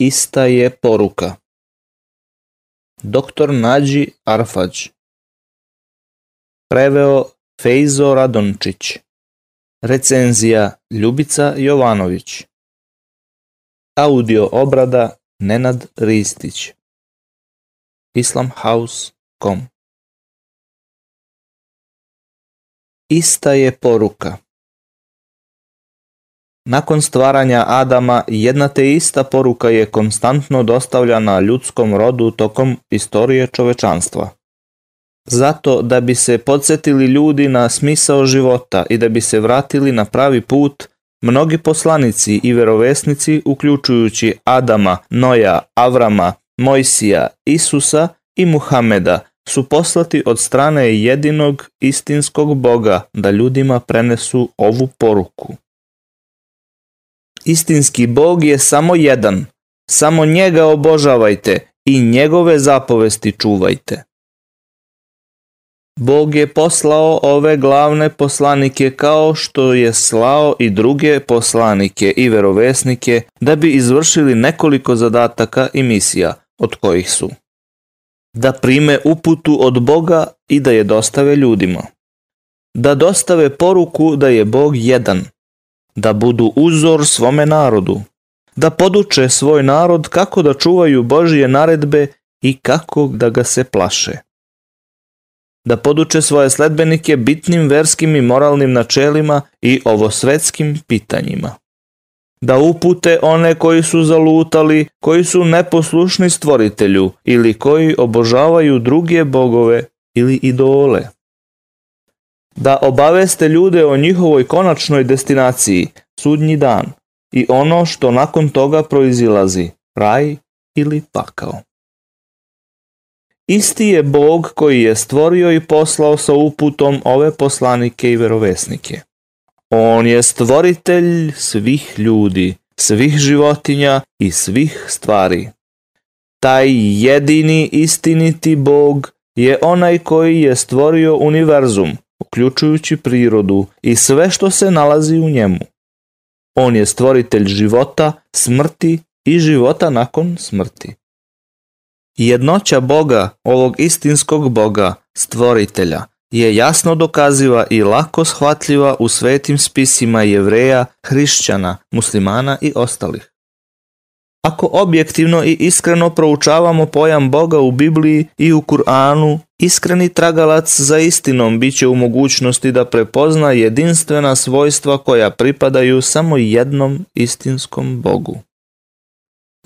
ista je poruka. Doktor Nađi Arfađ Preveo Fejzo Radončić Recenzija Ljubica Jovanović Audio obrada Nenad Ristić Islamhouse.com Ista je poruka nakon stvaranja Adama jedna te ista poruka je konstantno dostavljana ljudskom rodu tokom istorije čovečanstva. Zato da bi se podsjetili ljudi na smisao života i da bi se vratili na pravi put, mnogi poslanici i verovesnici, uključujući Adama, Noja, Avrama, Mojsija, Isusa i Muhameda, su poslati od strane jedinog istinskog Boga da ljudima prenesu ovu poruku. Istinski Bog je samo jedan, samo njega obožavajte i njegove zapovesti čuvajte. Bog je poslao ove glavne poslanike kao što je slao i druge poslanike i verovesnike da bi izvršili nekoliko zadataka i misija, od kojih su da prime uputu od Boga i da je dostave ljudima, da dostave poruku da je Bog jedan, da budu uzor svome narodu, da poduče svoj narod kako da čuvaju Božije naredbe i kako da ga se plaše. Da poduče svoje sledbenike bitnim verskim i moralnim načelima i ovosvetskim pitanjima. Da upute one koji su zalutali, koji su neposlušni stvoritelju ili koji obožavaju druge bogove ili idole da obaveste ljude o njihovoj konačnoj destinaciji, sudnji dan, i ono što nakon toga proizilazi, raj ili pakao. Isti je Bog koji je stvorio i poslao sa uputom ove poslanike i verovesnike. On je stvoritelj svih ljudi, svih životinja i svih stvari. Taj jedini istiniti Bog je onaj koji je stvorio univerzum, uključujući prirodu i sve što se nalazi u njemu. On je stvoritelj života, smrti i života nakon smrti. Jednoća Boga, ovog istinskog Boga, stvoritelja, je jasno dokaziva i lako shvatljiva u svetim spisima jevreja, hrišćana, muslimana i ostalih. Ako objektivno i iskreno proučavamo pojam Boga u Bibliji i u Kur'anu, iskreni tragalac za istinom bit će u mogućnosti da prepozna jedinstvena svojstva koja pripadaju samo jednom istinskom Bogu.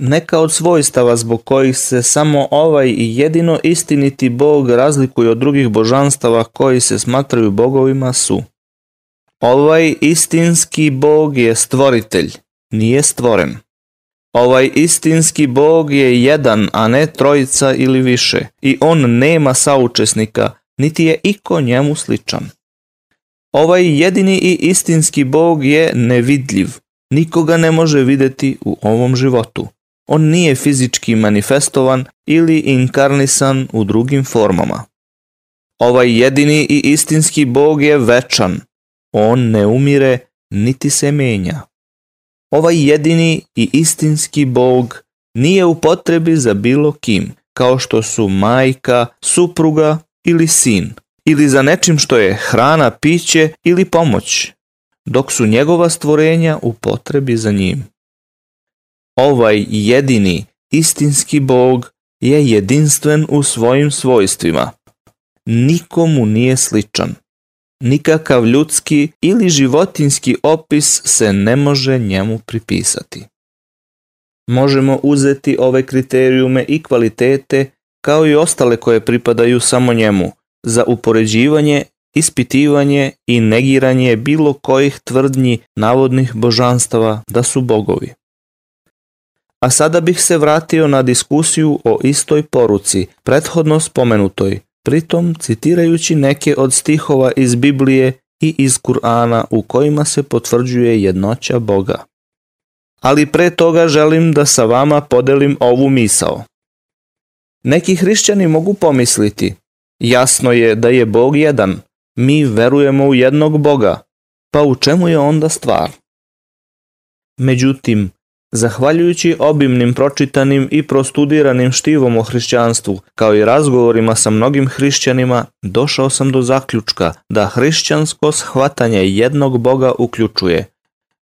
Neka od svojstava zbog kojih se samo ovaj i jedino istiniti Bog razlikuje od drugih božanstava koji se smatraju bogovima su Ovaj istinski Bog je stvoritelj, nije stvoren. Pa ovaj istinski Bog je jedan, a ne trojica ili više, i on nema saučesnika, niti je iko njemu sličan. Ovaj jedini i istinski Bog je nevidljiv, nikoga ne može vidjeti u ovom životu. On nije fizički manifestovan ili inkarnisan u drugim formama. Ovaj jedini i istinski Bog je večan, on ne umire niti se menja. Ovaj jedini i istinski Bog nije u potrebi za bilo kim, kao što su majka, supruga ili sin, ili za nečim što je hrana, piće ili pomoć, dok su njegova stvorenja u potrebi za njim. Ovaj jedini, istinski Bog je jedinstven u svojim svojstvima. Nikomu nije sličan nikakav ljudski ili životinski opis se ne može njemu pripisati. Možemo uzeti ove kriterijume i kvalitete kao i ostale koje pripadaju samo njemu za upoređivanje, ispitivanje i negiranje bilo kojih tvrdnji navodnih božanstava da su bogovi. A sada bih se vratio na diskusiju o istoj poruci, prethodno spomenutoj, pritom citirajući neke od stihova iz Biblije i iz Kur'ana u kojima se potvrđuje jednoća Boga. Ali pre toga želim da sa vama podelim ovu misao. Neki hrišćani mogu pomisliti, jasno je da je Bog jedan, mi verujemo u jednog Boga, pa u čemu je onda stvar? Međutim, Zahvaljujući obimnim pročitanim i prostudiranim štivom o hrišćanstvu, kao i razgovorima sa mnogim hrišćanima, došao sam do zaključka da hrišćansko shvatanje jednog Boga uključuje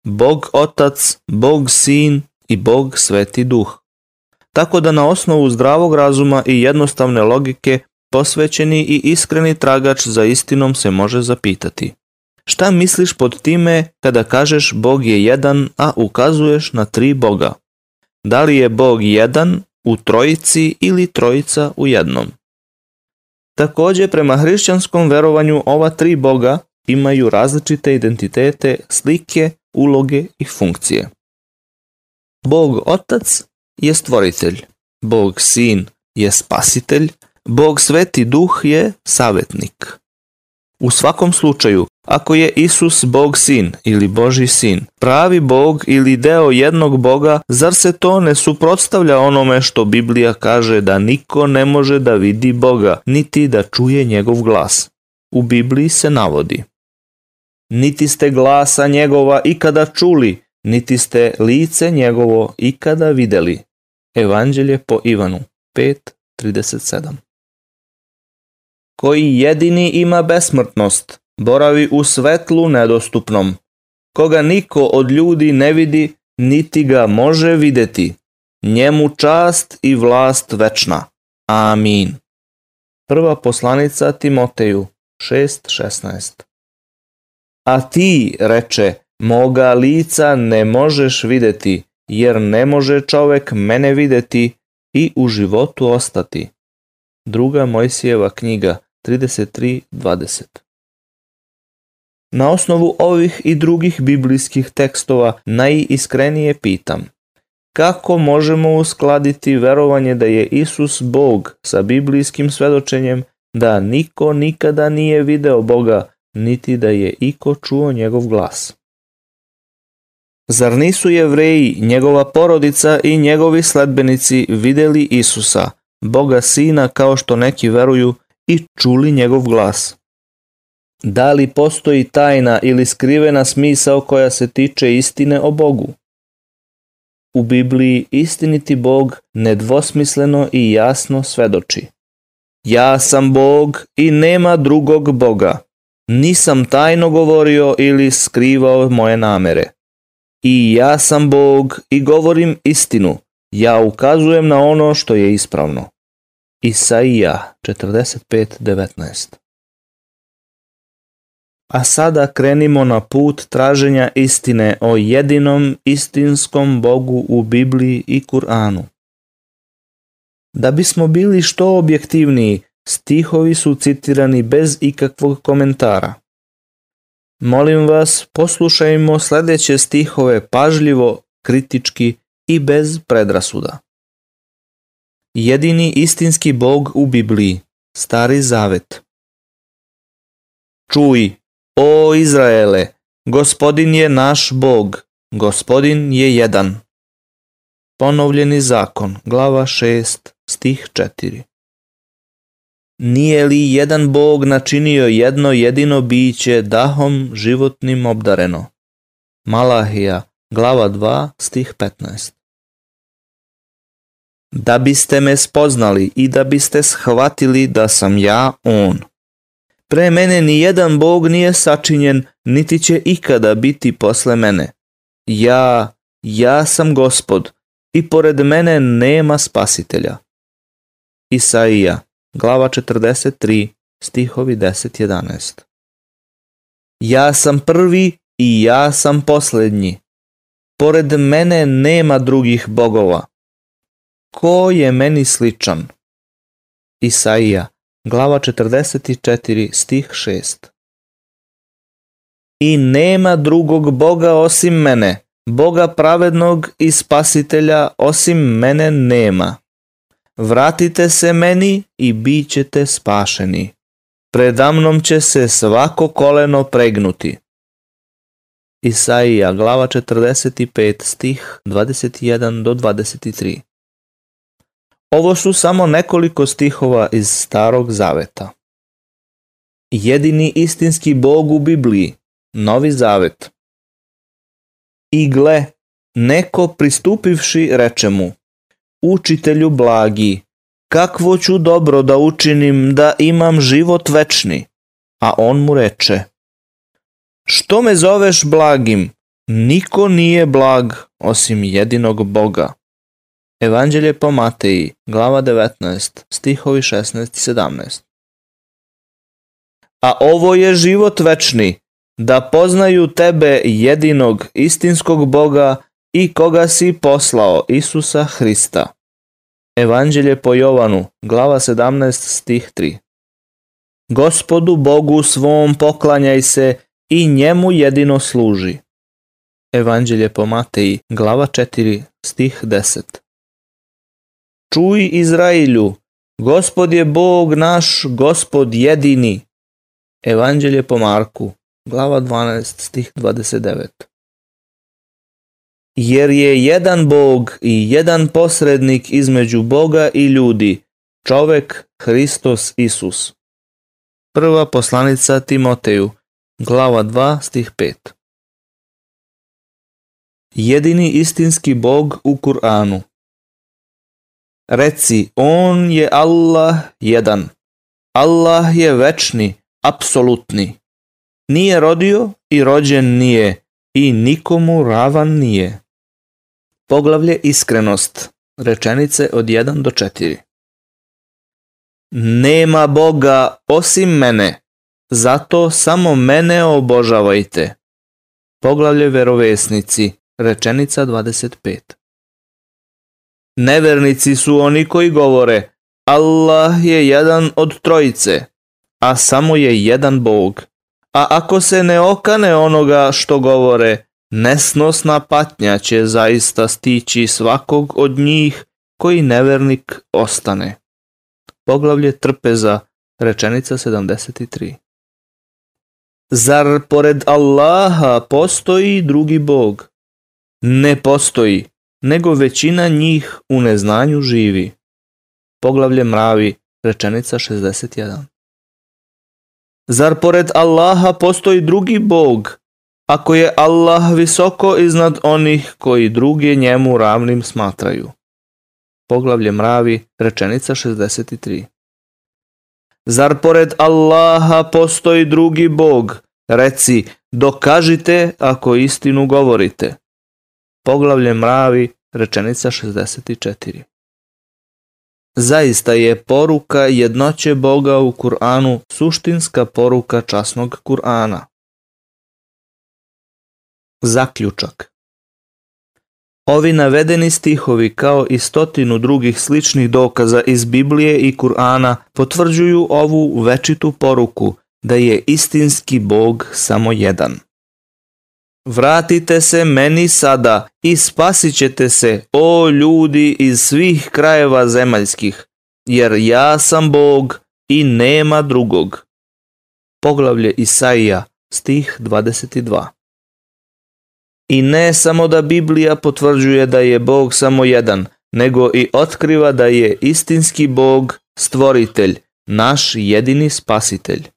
Bog Otac, Bog Sin i Bog Sveti Duh. Tako da na osnovu zdravog razuma i jednostavne logike posvećeni i iskreni tragač za istinom se može zapitati Šta misliš pod time kada kažeš Bog je jedan, a ukazuješ na tri Boga? Da li je Bog jedan u trojici ili trojica u jednom? Također, prema hrišćanskom verovanju ova tri Boga imaju različite identitete, slike, uloge i funkcije. Bog Otac je stvoritelj, Bog Sin je spasitelj, Bog Sveti Duh je savjetnik. U svakom slučaju, ako je Isus Bog sin ili Boži sin, pravi Bog ili deo jednog Boga, zar se to ne suprotstavlja onome što Biblija kaže da niko ne može da vidi Boga, niti da čuje njegov glas? U Bibliji se navodi. Niti ste glasa njegova ikada čuli, niti ste lice njegovo ikada videli. Evanđelje po Ivanu 5.37 koji jedini ima besmrtnost, boravi u svetlu nedostupnom, koga niko od ljudi ne vidi niti ga može videti, Njemu čast i vlast večna. Amin. Prva poslanica Timoteju 6.16 A ti, reče, moga lica ne možeš vidjeti, jer ne može čovjek mene videti i u životu ostati. Druga Mojsijeva knjiga 33.20. Na osnovu ovih i drugih biblijskih tekstova najiskrenije pitam, kako možemo uskladiti verovanje da je Isus Bog sa biblijskim svedočenjem da niko nikada nije video Boga, niti da je iko čuo njegov glas? Zar nisu jevreji, njegova porodica i njegovi sledbenici videli Isusa, Boga Sina kao što neki veruju, i čuli njegov glas. Da li postoji tajna ili skrivena smisao koja se tiče istine o Bogu? U Bibliji istiniti Bog nedvosmisleno i jasno svedoči. Ja sam Bog i nema drugog Boga. Nisam tajno govorio ili skrivao moje namere. I ja sam Bog i govorim istinu. Ja ukazujem na ono što je ispravno. Isaija 45.19 A sada krenimo na put traženja istine o jedinom istinskom Bogu u Bibliji i Kur'anu. Da bismo bili što objektivniji, stihovi su citirani bez ikakvog komentara. Molim vas, poslušajmo sljedeće stihove pažljivo, kritički i bez predrasuda jedini istinski Bog u Bibliji, Stari Zavet. Čuj, o Izraele, gospodin je naš Bog, gospodin je jedan. Ponovljeni zakon, glava 6, stih 4. Nije li jedan Bog načinio jedno jedino biće dahom životnim obdareno? Malahija, glava 2, stih 15 da biste me spoznali i da biste shvatili da sam ja on. Pre mene ni jedan bog nije sačinjen, niti će ikada biti posle mene. Ja, ja sam gospod i pored mene nema spasitelja. Isaija, glava 43, stihovi 10-11 Ja sam prvi i ja sam posljednji. Pored mene nema drugih bogova. Ko je meni sličan? Isaija, glava 44, stih 6. I nema drugog Boga osim mene, Boga pravednog i spasitelja osim mene nema. Vratite se meni i bit ćete spašeni. Predamnom će se svako koleno pregnuti. Isaija glava 45 stih 21 do 23 ovo su samo nekoliko stihova iz Starog zaveta. Jedini istinski Bog u Bibliji, Novi zavet. I gle, neko pristupivši reče mu, učitelju blagi, kakvo ću dobro da učinim da imam život večni? A on mu reče, što me zoveš blagim? Niko nije blag osim jedinog Boga. Evanđelje po Mateji, glava 19, stihovi 16 i 17. A ovo je život večni, da poznaju tebe jedinog istinskog Boga i koga si poslao, Isusa Hrista. Evanđelje po Jovanu, glava 17, stih 3. Gospodu Bogu svom poklanjaj se i njemu jedino služi. Evanđelje po Mateji, glava 4, stih 10. Čuj Izrailju, gospod je Bog naš, gospod jedini. Evanđelje po Marku, glava 12, stih 29. Jer je jedan Bog i jedan posrednik između Boga i ljudi, čovek Hristos Isus. Prva poslanica Timoteju, glava 2, stih 5. Jedini istinski Bog u Kur'anu. Reci, on je Allah jedan. Allah je večni, apsolutni. Nije rodio i rođen nije i nikomu ravan nije. Poglavlje iskrenost. Rečenice od 1 do 4. Nema Boga osim mene, zato samo mene obožavajte. Poglavlje verovesnici, rečenica 25. Nevernici su oni koji govore Allah je jedan od trojice, a samo je jedan Bog. A ako se ne okane onoga što govore, nesnosna patnja će zaista stići svakog od njih koji nevernik ostane. Poglavlje trpeza, rečenica 73. Zar pored Allaha postoji drugi Bog? Ne postoji nego većina njih u neznanju živi. Poglavlje mravi, rečenica 61. Zar pored Allaha postoji drugi Bog, ako je Allah visoko iznad onih koji druge njemu ravnim smatraju? Poglavlje mravi, rečenica 63. Zar pored Allaha postoji drugi Bog? Reci, dokažite ako istinu govorite poglavlje mravi, rečenica 64. Zaista je poruka jednoće Boga u Kur'anu suštinska poruka časnog Kur'ana. Zaključak Ovi navedeni stihovi kao i stotinu drugih sličnih dokaza iz Biblije i Kur'ana potvrđuju ovu večitu poruku da je istinski Bog samo jedan. Vratite se meni sada i spasit ćete se, o ljudi iz svih krajeva zemaljskih, jer ja sam Bog i nema drugog. Poglavlje Isaija, stih 22 I ne samo da Biblija potvrđuje da je Bog samo jedan, nego i otkriva da je istinski Bog stvoritelj, naš jedini spasitelj.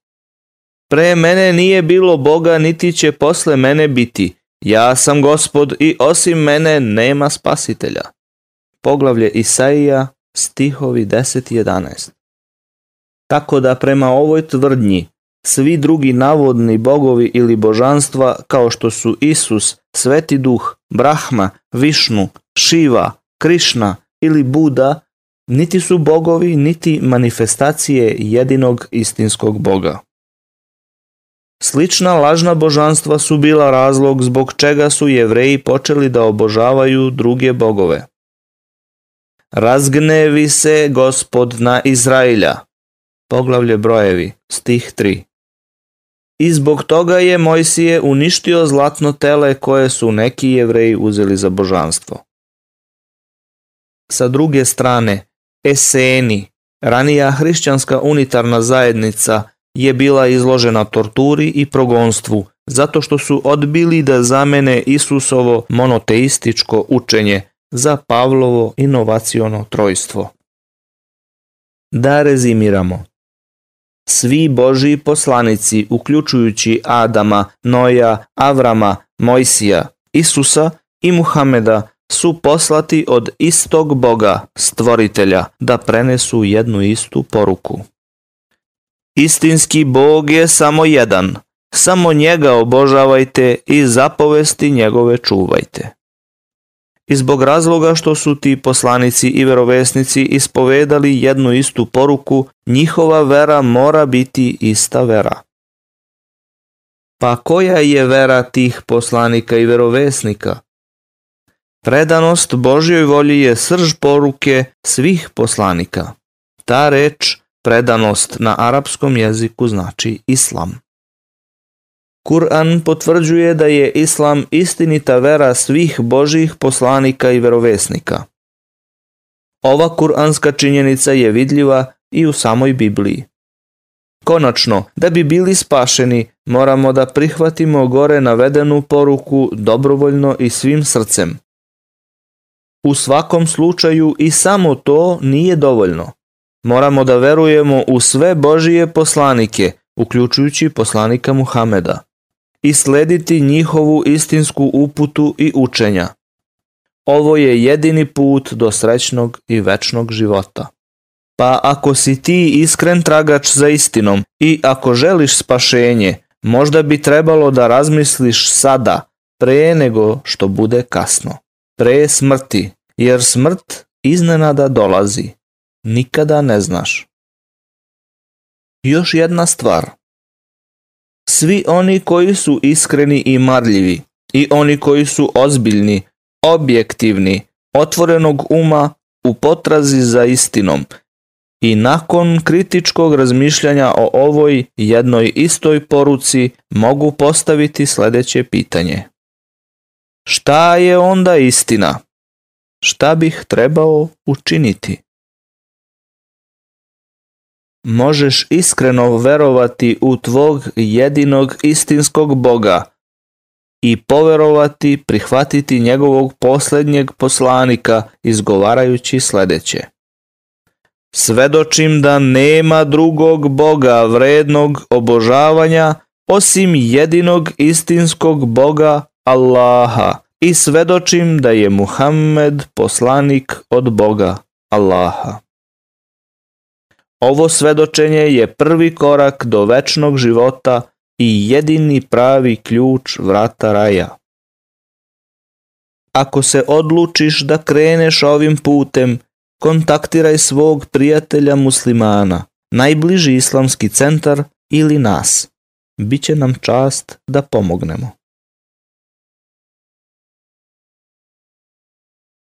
Pre mene nije bilo Boga, niti će posle mene biti. Ja sam gospod i osim mene nema spasitelja. Poglavlje Isaija, stihovi 11. Tako da prema ovoj tvrdnji, svi drugi navodni bogovi ili božanstva kao što su Isus, Sveti Duh, Brahma, Višnu, Šiva, Krišna ili Buda, niti su bogovi, niti manifestacije jedinog istinskog boga. Slična lažna božanstva su bila razlog zbog čega su jevreji počeli da obožavaju druge bogove. Razgnevi se gospod na Izrailja. Poglavlje brojevi, stih 3. I zbog toga je Mojsije uništio zlatno tele koje su neki jevreji uzeli za božanstvo. Sa druge strane, Eseni, ranija hrišćanska unitarna zajednica, je bila izložena torturi i progonstvu, zato što su odbili da zamene Isusovo monoteističko učenje za Pavlovo inovaciono trojstvo. Da rezimiramo. Svi boži poslanici, uključujući Adama, Noja, Avrama, Mojsija, Isusa i Muhameda, su poslati od istog Boga, stvoritelja, da prenesu jednu istu poruku. Istinski Bog je samo jedan, samo njega obožavajte i zapovesti njegove čuvajte. I zbog razloga što su ti poslanici i verovesnici ispovedali jednu istu poruku, njihova vera mora biti ista vera. Pa koja je vera tih poslanika i verovesnika? Predanost Božjoj volji je srž poruke svih poslanika. Ta reč Predanost na arapskom jeziku znači islam. Kur'an potvrđuje da je islam istinita vera svih božih poslanika i verovesnika. Ova kuranska činjenica je vidljiva i u samoj Bibliji. Konačno, da bi bili spašeni, moramo da prihvatimo gore navedenu poruku dobrovoljno i svim srcem. U svakom slučaju i samo to nije dovoljno. Moramo da verujemo u sve Božije poslanike, uključujući poslanika Muhameda, i slediti njihovu istinsku uputu i učenja. Ovo je jedini put do srećnog i večnog života. Pa ako si ti iskren tragač za istinom i ako želiš spašenje, možda bi trebalo da razmisliš sada, pre nego što bude kasno, pre smrti, jer smrt iznenada dolazi nikada ne znaš. Još jedna stvar. Svi oni koji su iskreni i marljivi i oni koji su ozbiljni, objektivni, otvorenog uma u potrazi za istinom i nakon kritičkog razmišljanja o ovoj jednoj istoj poruci mogu postaviti sljedeće pitanje. Šta je onda istina? Šta bih trebao učiniti? možeš iskreno verovati u tvog jedinog istinskog Boga i poverovati prihvatiti njegovog posljednjeg poslanika izgovarajući sljedeće. Svedočim da nema drugog Boga vrednog obožavanja osim jedinog istinskog Boga Allaha i svedočim da je Muhammed poslanik od Boga Allaha. Ovo svedočenje je prvi korak do večnog života i jedini pravi ključ vrata raja. Ako se odlučiš da kreneš ovim putem, kontaktiraj svog prijatelja muslimana, najbliži islamski centar ili nas. Biće nam čast da pomognemo.